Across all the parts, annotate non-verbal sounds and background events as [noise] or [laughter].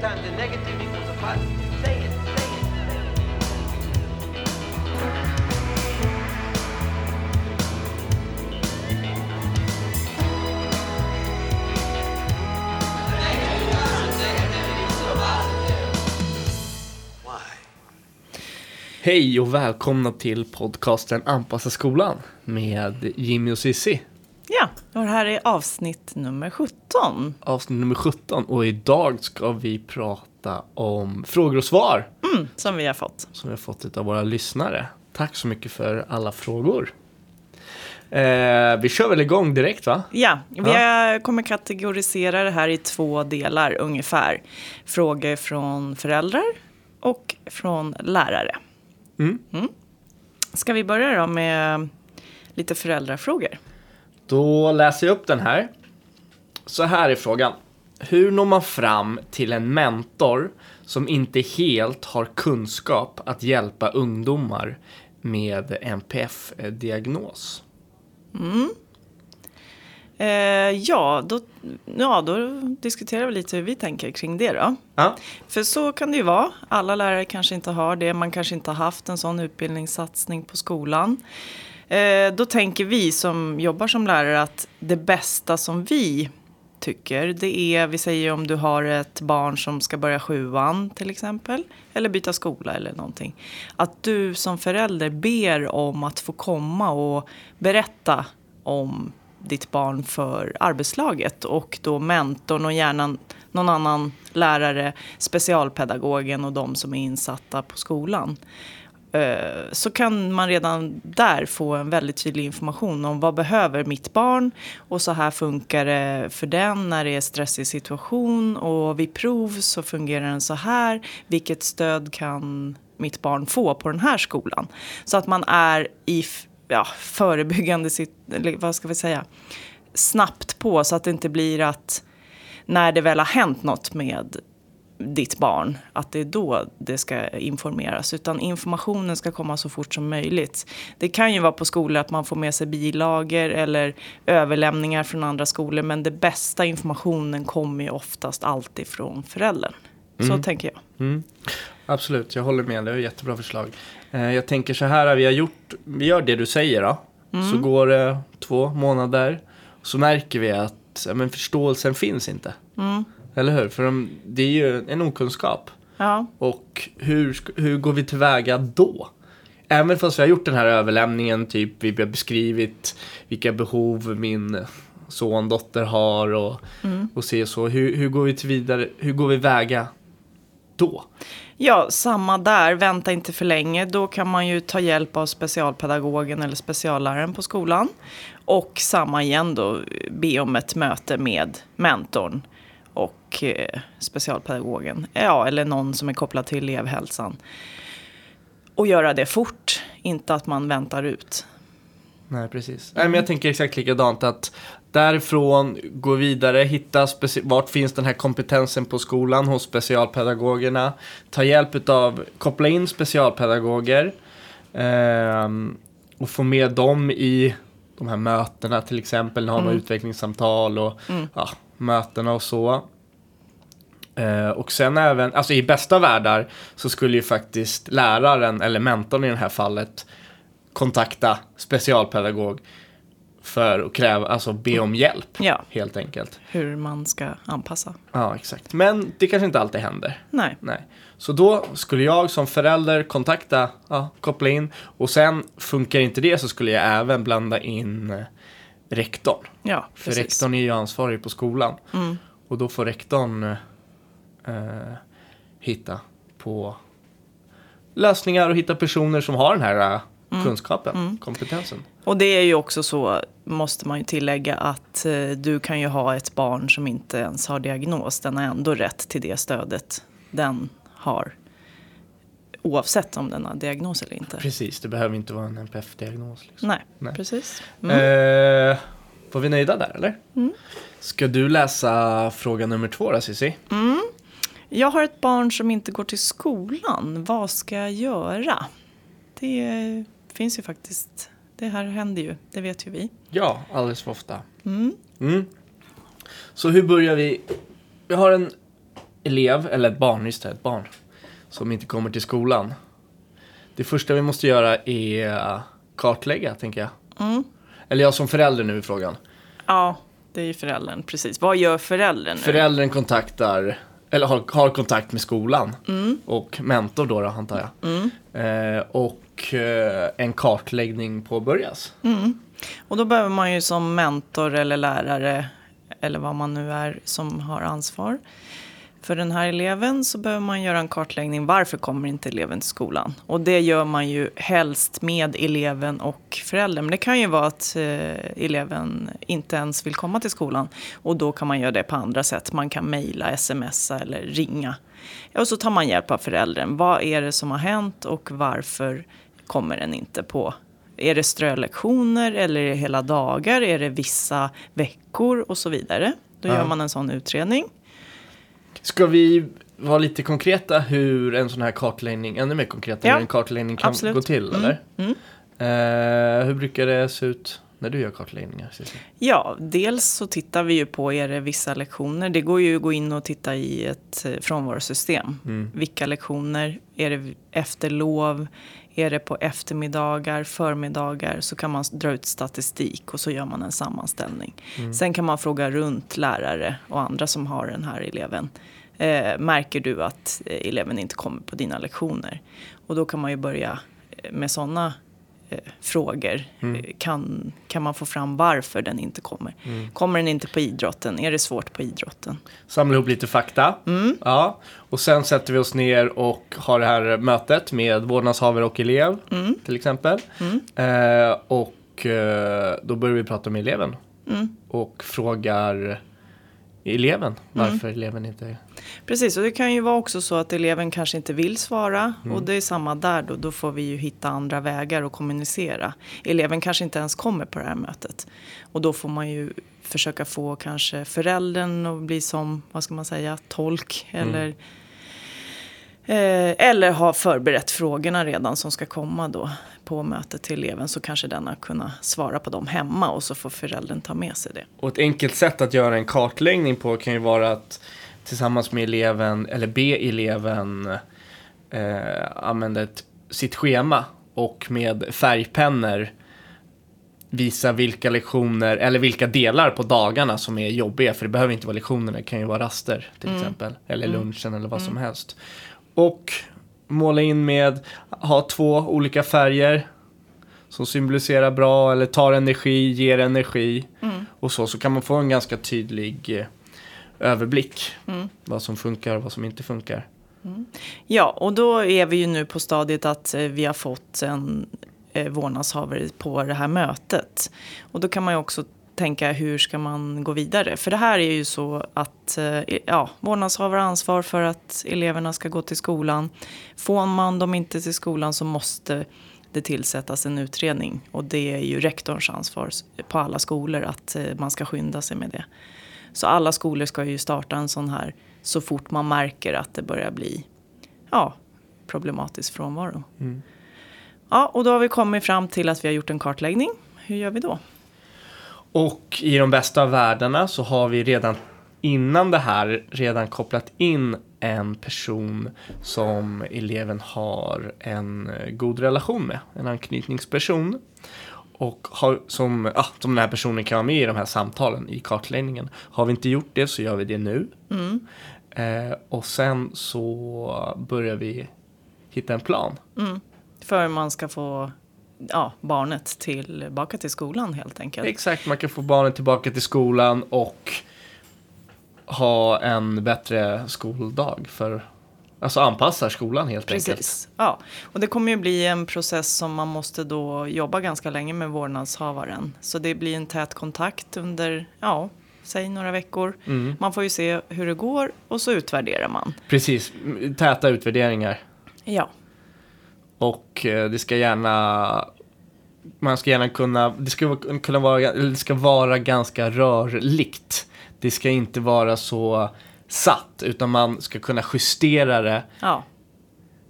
Negative times a negative equals a positive. Say it. Hej och välkomna till podcasten Anpassa skolan med Jimmy och Sissi. Ja, och det här är avsnitt nummer 17. Avsnitt nummer 17 och idag ska vi prata om frågor och svar Mm, som vi har fått. som vi har fått av våra lyssnare. Tack så mycket för alla frågor. Eh, vi kör väl igång direkt va? Ja, vi har- kommer kategorisera det här i två delar ungefär. Frågor från föräldrar och från lärare. Mm. Ska vi börja då med lite föräldrafrågor? Då läser jag upp den här. Så här är frågan. Hur når man fram till en mentor som inte helt har kunskap att hjälpa ungdomar med NPF-diagnos? Eh, ja, då, ja, då diskuterar vi lite hur vi tänker kring det då. Ja, För så kan det ju vara. Alla lärare kanske inte har det. Man kanske inte har haft en sån utbildningssatsning på skolan. Eh, då tänker vi som jobbar som lärare att det bästa som vi tycker det är, vi säger om du har ett barn som ska börja sjuan till exempel. Eller byta skola eller någonting. Att du som förälder ber om att få komma och berätta om ditt barn för arbetslaget och då mentorn och gärna någon annan lärare, specialpedagogen och de som är insatta på skolan. Eh, så kan man redan där få en väldigt tydlig information om vad behöver mitt barn och så här funkar det för den när det är stressig situation och vid prov så fungerar den så här. Vilket stöd kan mitt barn få på den här skolan? Så att man är i ja, förebyggande, eller vad ska vi säga, snabbt på så att det inte blir att när det väl har hänt något med ditt barn, att det är då det ska informeras. Utan informationen ska komma så fort som möjligt. Det kan ju vara på skolor att man får med sig bilagor eller överlämningar från andra skolor. Men det bästa informationen kommer ju oftast alltid från föräldern. Så tänker jag. absolut. Jag håller med. Det är ett jättebra förslag. Eh, jag tänker så här. Vi har gjort, vi gör det du säger då. Så går det två månader. Så märker vi att men förståelsen finns inte. Eller hur? För de, det är ju en okunskap. Ja, Och hur, hur går vi tillväga då? Även fast vi har gjort den här överlämningen, typ vi har beskrivit vilka behov min son, dotter har och, och se så. Hur, hur går vi till vidare, hur går vi väga då? Ja, samma där. Vänta inte för länge. Då kan man ju ta hjälp av specialpedagogen eller specialläraren på skolan. Och samma igen då, be om ett möte med mentorn och eh, specialpedagogen. Ja, eller någon som är kopplad till elevhälsan. Och göra det fort, inte att man väntar ut. Nej, precis. Nej, men jag tänker exakt likadant att därifrån gå vidare, hitta vart finns den här kompetensen på skolan hos specialpedagogerna. Ta hjälp av, koppla in specialpedagoger ehm, och få med dem i de här mötena till exempel, ha några utvecklingssamtal och ja, mötena och så. Eh, och sen även, alltså i bästa världar så skulle ju faktiskt läraren eller mentorn i det här fallet kontakta specialpedagog för att kräva, alltså be om hjälp Ja, helt enkelt. hur man ska anpassa. Ja, exakt. Men det kanske inte alltid händer. Nej. Nej. Så då skulle jag som förälder kontakta, ja, koppla in och sen funkar inte det så skulle jag även blanda in eh, rektorn. Ja, För precis. rektorn är ju ansvarig på skolan. Mm. Och då får rektorn eh, hitta på lösningar och hitta personer som har den här eh, Mm. kunskapen, kompetensen. Och det är ju också så, måste man ju tillägga, att eh, du kan ju ha ett barn som inte ens har diagnos. Den har ändå rätt till det stödet den har. Oavsett om den har diagnos eller inte. Precis, det behöver inte vara en NPF-diagnos. Liksom. Nej, Nej. precis. Eh, var vi nöjda där eller? Ska du läsa fråga nummer två då Cissi? Jag har ett barn som inte går till skolan. Vad ska jag göra? Det finns ju faktiskt. Det här händer ju. Det vet ju vi. Ja, alldeles för ofta. Mm. Så hur börjar vi? Vi har en elev, eller ett barn, just det, ett barn, som inte kommer till skolan. Det första vi måste göra är kartlägga, tänker jag. Mm. Eller jag som förälder nu i frågan. Ja, det är ju föräldern, precis. Vad gör föräldern nu? Föräldern kontaktar, eller har, har kontakt med skolan. Och mentor då, då antar jag. Eh, och eh, en kartläggning påbörjas. Och då behöver man ju som mentor eller lärare, eller vad man nu är som har ansvar för den här eleven, så behöver man göra en kartläggning. Varför kommer inte eleven till skolan? Och det gör man ju helst med eleven och föräldern. Men det kan ju vara att eh, eleven inte ens vill komma till skolan. Och då kan man göra det på andra sätt. Man kan mejla, smsa eller ringa. Och så tar man hjälp av föräldern. Vad är det som har hänt och varför kommer den inte på är det strölektioner eller är det hela dagar? Är det vissa veckor och så vidare? Då Ja. gör man en sån utredning. Ska vi vara lite konkreta hur en sån här kartläggning, ännu mer konkreta, Ja, hur en kartläggning kan absolut. gå till, Mm, eller? mm. Eh, hur brukar det se ut när du gör kartläggningar? Ja, dels så tittar vi ju på, är det vissa lektioner? Det går ju att gå in och titta i ett eh, frånvarosystem. Vilka lektioner? Är det efter lov? Är det på eftermiddagar, förmiddagar? Så kan man dra ut statistik och så gör man en sammanställning. Sen kan man fråga runt lärare och andra som har den här eleven. Eh, märker du att eh, eleven inte kommer på dina lektioner? Och då kan man ju börja eh, med sådana eh, frågor. Eh, Kan, kan man få fram varför den inte kommer? Kommer den inte på idrotten? Är det svårt på idrotten? Samla ihop lite fakta. Ja. Och sen sätter vi oss ner och har det här mötet med vårdnadshavare och elev, till exempel. Eh, och då börjar vi prata med eleven. Och frågar eleven varför eleven inte... Precis, och det kan ju vara också så att eleven kanske inte vill svara. Och det är samma där då, då får vi ju hitta andra vägar att kommunicera. Eleven kanske inte ens kommer på det här mötet. Och då får man ju försöka få kanske föräldern att bli som, vad ska man säga, tolk. Eller, eh, eller ha förberett frågorna redan som ska komma då på mötet till eleven. Så kanske den har kunnat svara på dem hemma och så får föräldern ta med sig det. Och ett enkelt sätt att göra en kartläggning på kan ju vara att tillsammans med eleven, eller be eleven eh, använda ett, sitt schema och med färgpennor visa vilka lektioner, eller vilka delar på dagarna som är jobbiga. För det behöver inte vara lektionerna, det kan ju vara raster till exempel. Eller lunchen eller vad som helst. Och måla in med, ha två olika färger som symboliserar bra eller tar energi, ger energi. Och så, så kan man få en ganska tydlig eh, överblick. Vad som funkar och vad som inte funkar. Ja, och då är vi ju nu på stadiet att eh, vi har fått en eh, vårdnadshavare på det här mötet. Och då kan man ju också tänka hur ska man gå vidare? För det här är ju så att eh, ja, vårdnadshavare har ansvar för att eleverna ska gå till skolan. Får man dem inte till skolan så måste det tillsättas en utredning. Och det är ju rektorns ansvar på alla skolor att eh, man ska skynda sig med det. Så alla skolor ska ju starta en sån här så fort man märker att det börjar bli ja, problematisk frånvaro. Ja, och då har vi kommit fram till att vi har gjort en kartläggning. Hur gör vi då? Och i de bästa av världarna så har vi redan innan det här redan kopplat in en person som eleven har en god relation med, en anknytningsperson. Och har, som, ja, som den här personen kan vara med i de här samtalen i kartläggningen. Har vi inte gjort det så gör vi det nu. Eh, och sen så börjar vi hitta en plan. För man ska få ja, barnet tillbaka till skolan helt enkelt. Exakt, man kan få barnen tillbaka till skolan och ha en bättre skoldag för Alltså anpassar skolan helt enkelt. Precis. Ja. Och det kommer ju bli en process som man måste då jobba ganska länge med vårdnadshavaren. Så det blir en tät kontakt under, ja, säg några veckor. Mm. Man får ju se hur det går och så utvärderar man. Precis, täta utvärderingar. Ja, Och eh, det ska gärna man ska gärna kunna, det ska kunna vara, det ska vara ganska rörligt. Det ska inte vara så satt, utan man ska kunna justera det ja.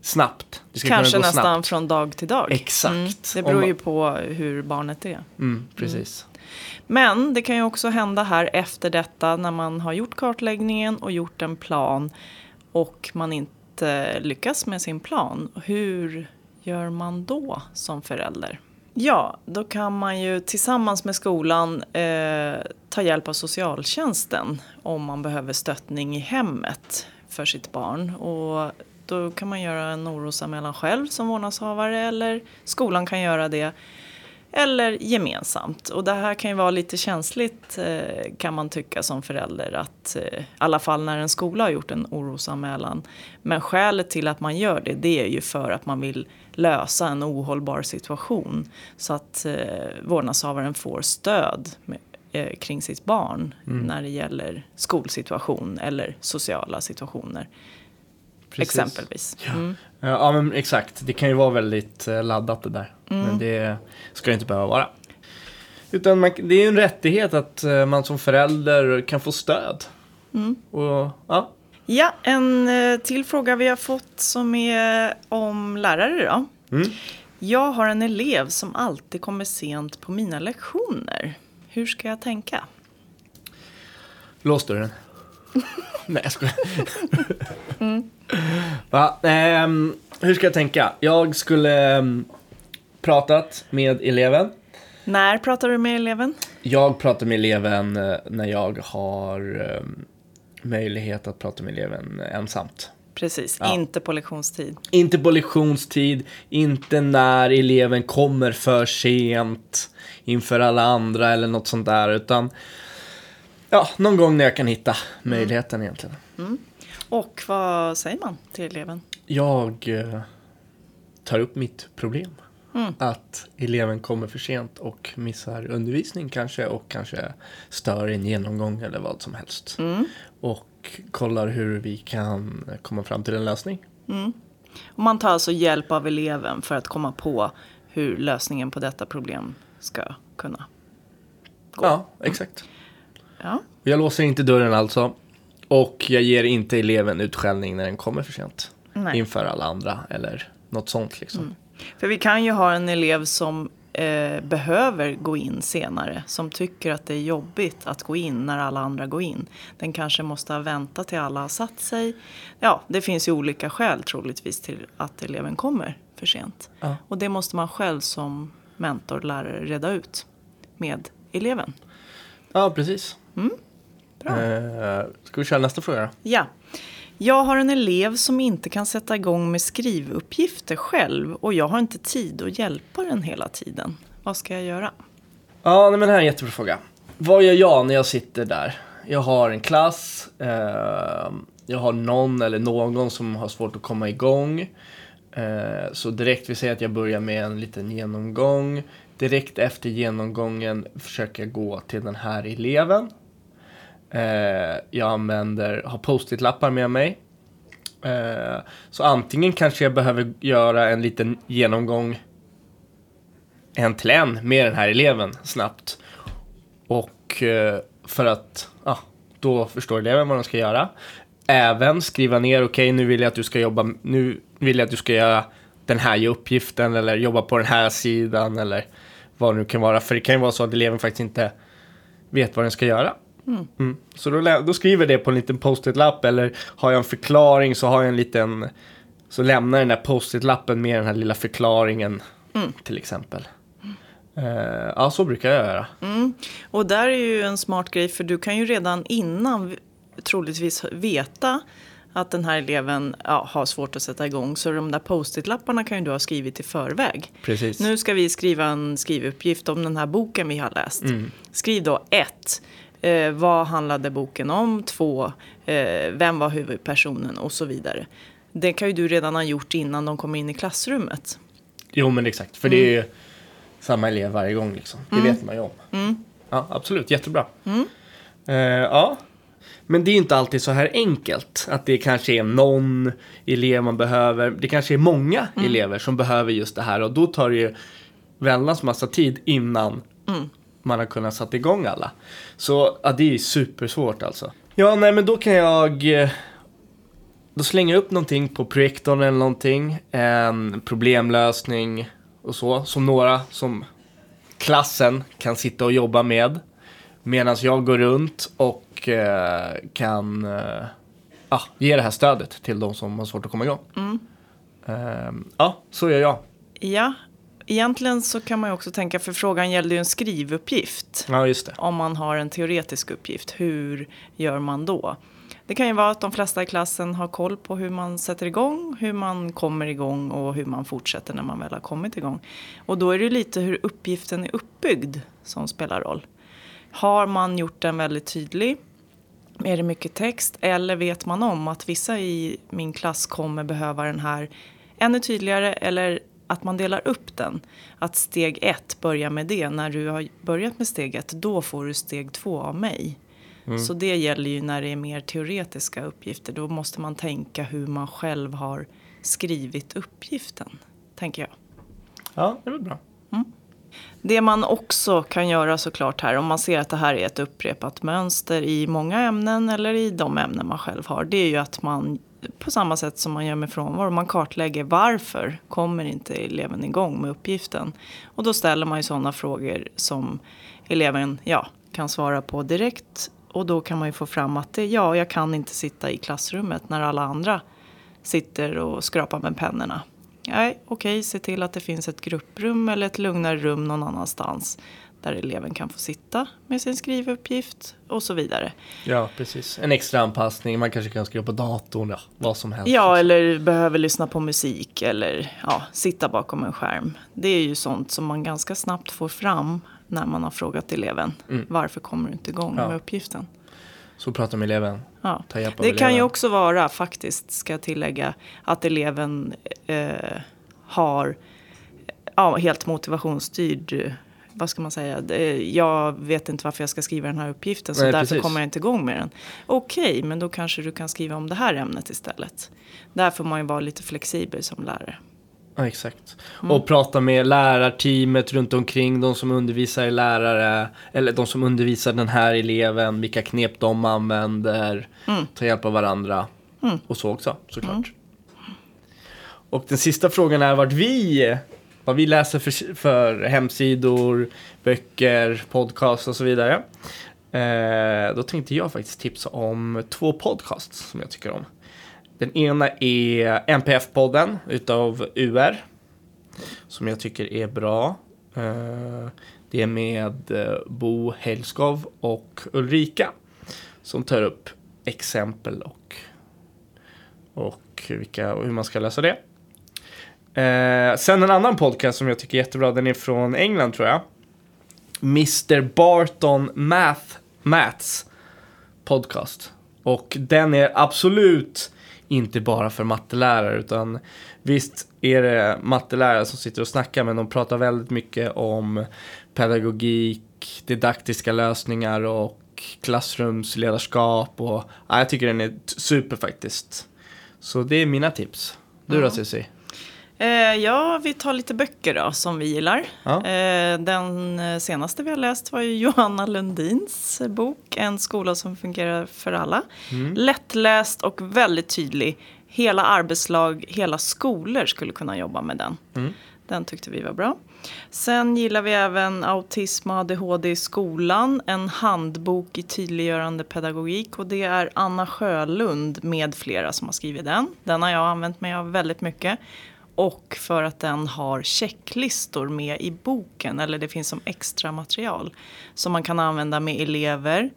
snabbt. Det ska kanske nästan snabbt. från dag till dag. Exakt. Mm. Det beror man- ju på hur barnet är. Mm, precis. Men det kan ju också hända här efter detta när man har gjort kartläggningen och gjort en plan och man inte Eh, lyckas med sin plan. Hur gör man då som förälder? Ja, då kan man ju tillsammans med skolan eh, ta hjälp av socialtjänsten om man behöver stöttning i hemmet för sitt barn. Och då kan man göra en orosanmälan själv som vårdnadshavare eller skolan kan göra det. Eller gemensamt. Och det här kan ju vara lite känsligt eh, kan man tycka som förälder. Att, eh, I alla fall när en skola har gjort en orosanmälan. Men skälet till att man gör det, det är ju för att man vill lösa en ohållbar situation. Så att eh, vårdnadshavaren får stöd kring sitt barn när det gäller skolsituation eller sociala situationer. Precis. Exempelvis. Mm. Ja, Ja, men exakt. Det kan ju vara väldigt eh, laddat det där. Mm. Men det ska inte behöva vara. Utan man, det är ju en rättighet att eh, man som förälder kan få stöd. Mm. Och ja, Ja, en eh, till fråga vi har fått som är om lärare då. Mm. Jag har en elev som alltid kommer sent på mina lektioner. Hur ska jag tänka? lås dörren. [laughs] Nej, jag skojar. Va? Ehm, hur ska jag tänka? Jag skulle um, pratat med eleven. När pratar du med eleven? Jag pratar med eleven eh, när jag har ehm, möjlighet att prata med eleven ensamt. Precis, Ja. inte på lektionstid. Inte på lektionstid, inte när eleven kommer för sent inför alla andra eller något sånt där, utan ja, någon gång när jag kan hitta möjligheten egentligen. Och vad säger man till eleven? Jag eh, tar upp mitt problem. Mm. Att eleven kommer för sent och missar undervisning kanske och kanske stör en genomgång eller vad som helst. Mm. Och kollar hur vi kan komma fram till en lösning. Och man tar alltså hjälp av eleven för att komma på hur lösningen på detta problem ska kunna gå. Ja, exakt. Ja. Jag låser inte dörren alltså. Och jag ger inte eleven utskällning när den kommer för sent. Nej. Inför alla andra eller något sånt liksom. För vi kan ju ha en elev som eh, behöver gå in senare. Som tycker att det är jobbigt att gå in när alla andra går in. Den kanske måste ha väntat till alla har satt sig. Ja, det finns ju olika skäl troligtvis till att eleven kommer för sent. Ja. Och det måste man själv som mentor, lärare reda ut med eleven. Ja, precis. Bra. Eh, ska vi köra nästa fråga? Ja. Jag har en elev som inte kan sätta igång med skrivuppgifter själv och jag har inte tid att hjälpa den hela tiden. Vad ska jag göra? Ja, nej, men det här är en jättebra fråga. Vad gör jag när jag sitter där? Jag har en klass, eh, jag har någon eller någon som har svårt att komma igång. Eh, så direkt, vi säger att jag börjar med en liten genomgång. Direkt efter genomgången försöker jag gå till den här eleven. Eh, jag använder, har post-it-lappar med mig. Eh, så antingen kanske jag behöver göra en liten genomgång en till en med den här eleven snabbt. Och eh, för att ah, då förstår eleven vad de ska göra. Även skriva ner, okej nu vill jag att du ska jobba, nu vill jag att du ska göra den här uppgiften eller jobba på den här sidan eller vad det nu kan vara. För det kan ju vara så att eleven faktiskt inte vet vad den ska göra. Mm. Så då, då skriver det på en liten post-it-lapp eller har jag en förklaring så har jag en liten så lämnar den där post-it-lappen med den här lilla förklaringen till exempel. Eh, ja, så brukar jag göra. Och där är ju en smart grej för du kan ju redan innan troligtvis veta att den här eleven ja, har svårt att sätta igång. Så de där post-it-lapparna kan ju du ha skrivit i förväg. Precis. Nu ska vi skriva en skrivuppgift om den här boken vi har läst. Skriv då ett. Eh, vad handlade boken om? Två. Eh, vem var huvudpersonen? Och så vidare. Det kan ju du redan ha gjort innan de kommer in i klassrummet. Jo, men exakt. För det är ju samma elev varje gång liksom. Det vet man ju om. Ja, absolut. Jättebra. Eh, ja. Men det är inte alltid så här enkelt. Att det kanske är någon elev man behöver. Det kanske är många elever som behöver just det här. Och då tar det ju väldans massa tid innan man har kunnat sätta igång alla. Så ja, det är supersvårt alltså. Ja, nej men då kan jag eh, då slänger jag upp någonting på projektorn eller någonting. En problemlösning och så. Som några som klassen kan sitta och jobba med. Medan jag går runt och eh, kan eh, ge det här stödet till de som har svårt att komma igång. Eh, ja, så gör jag. Ja, egentligen så kan man ju också tänka, för frågan gällde ju en skrivuppgift. Ja, just det. Om man har en teoretisk uppgift, hur gör man då? Det kan ju vara att de flesta i klassen har koll på hur man sätter igång, hur man kommer igång och hur man fortsätter när man väl har kommit igång. Och då är det lite hur uppgiften är uppbyggd som spelar roll. Har man gjort den väldigt tydlig? Är det mycket text? Eller vet man om att vissa i min klass kommer behöva den här ännu tydligare? Eller att man delar upp den. Att steg ett, börja med det. När du har börjat med steg ett, då får du steg två av mig. Så det gäller ju när det är mer teoretiska uppgifter. Då måste man tänka hur man själv har skrivit uppgiften, tänker jag. Ja, det är väl bra. Det man också kan göra såklart här, om man ser att det här är ett upprepat mönster i många ämnen eller i de ämnen man själv har, det är ju att man på samma sätt som man gör med frånvaro, man kartlägger varför kommer inte eleven igång med uppgiften. Och då ställer man ju sådana frågor som eleven ja, kan svara på direkt. Och då kan man ju få fram att det, ja, jag kan inte sitta i klassrummet när alla andra sitter och skrapar med pennorna. Nej, okej, se till att det finns ett grupprum eller ett lugnare rum någon annanstans där eleven kan få sitta med sin skrivuppgift och så vidare. Ja, precis. En extra anpassning, man kanske kan skriva på datorn, ja, vad som helst. Ja, eller behöver lyssna på musik eller ja, sitta bakom en skärm. Det är ju sånt som man ganska snabbt får fram när man har frågat eleven. Varför kommer du inte igång Mm. Ja. med uppgiften? Så pratar med eleven. Ja. Ta hjälp av Det kan ju eleven. också vara, faktiskt, ska jag tillägga, att eleven eh, har ja, helt motivationsstyrd, vad ska man säga, jag vet inte varför jag ska skriva den här uppgiften så Nej, därför precis. kommer jag inte igång med den. Okej, men då kanske du kan skriva om det här ämnet istället. Där får man ju vara lite flexibel som lärare. Ja, exakt. Mm. Och prata med lärarteamet runt omkring, de som undervisar lärare, eller de som undervisar den här eleven, vilka knep de använder, Mm. ta hjälp av varandra. Och så också, såklart. Och den sista frågan är vart vi, vad vi läser för, för hemsidor, böcker, podcast och så vidare. Eh, då tänkte jag faktiskt tipsa om två podcasts som jag tycker om. Den ena är NPF-podden utav UR. Som jag tycker är bra. Eh, Det är med eh, Bo Helskov och Ulrika. Som tar upp exempel och, och vilka, och hur man ska lösa det. Eh, sen en annan podcast som jag tycker är jättebra. Den är från England tror jag. Mr Barton Math, Maths podcast. Och den är absolut inte bara för mattelärare utan visst är det mattelärare som sitter och snackar men de pratar väldigt mycket om pedagogik, didaktiska lösningar och klassrumsledarskap och ja, jag tycker den är super faktiskt. Så det är mina tips. Du då Cissi? Eh, ja, vi tar lite böcker då, som vi gillar. Ja. Eh, den senaste vi har läst var ju Johanna Lundins bok En skola som fungerar för alla. Lättläst och väldigt tydlig. Hela arbetslag, hela skolor skulle kunna jobba med den. Den tyckte vi var bra. Sen gillar vi även Autism och ADHD i skolan. En handbok i tydliggörande pedagogik. Och det är Anna Sjölund med flera som har skrivit den. Den har jag använt mig av väldigt mycket. Och för att den har checklistor med i boken. Eller det finns som extra material. Som man kan använda med elever.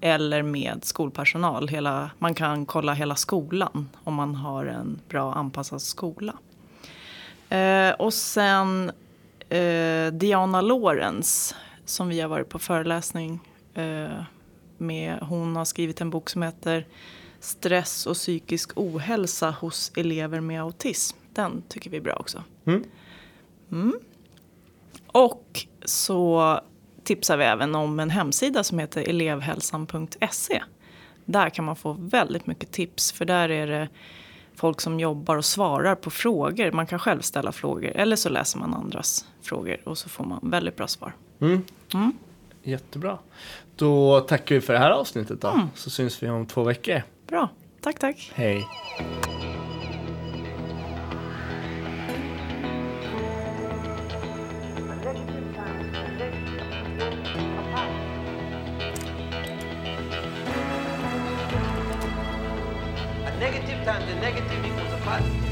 Eller med skolpersonal. Hela, man kan kolla hela skolan. Om man har en bra anpassad skola. Eh, och sen eh, Diana Lorenz som vi har varit på föreläsning eh, med. Hon har skrivit en bok som heter Stress och psykisk ohälsa hos elever med autism. Den tycker vi är bra också. Mm. Mm. Och så tipsar vi även om en hemsida som heter elevhälsan.se. Där kan man få väldigt mycket tips för där är det folk som jobbar och svarar på frågor. Man kan själv ställa frågor eller så läser man andras frågor och så får man väldigt bra svar. Mm. Mm. Jättebra. Då tackar vi för det här avsnittet då. Mm. Så syns vi om två veckor. Bra, tack tack. Hej. Negative times a negative equals a positive.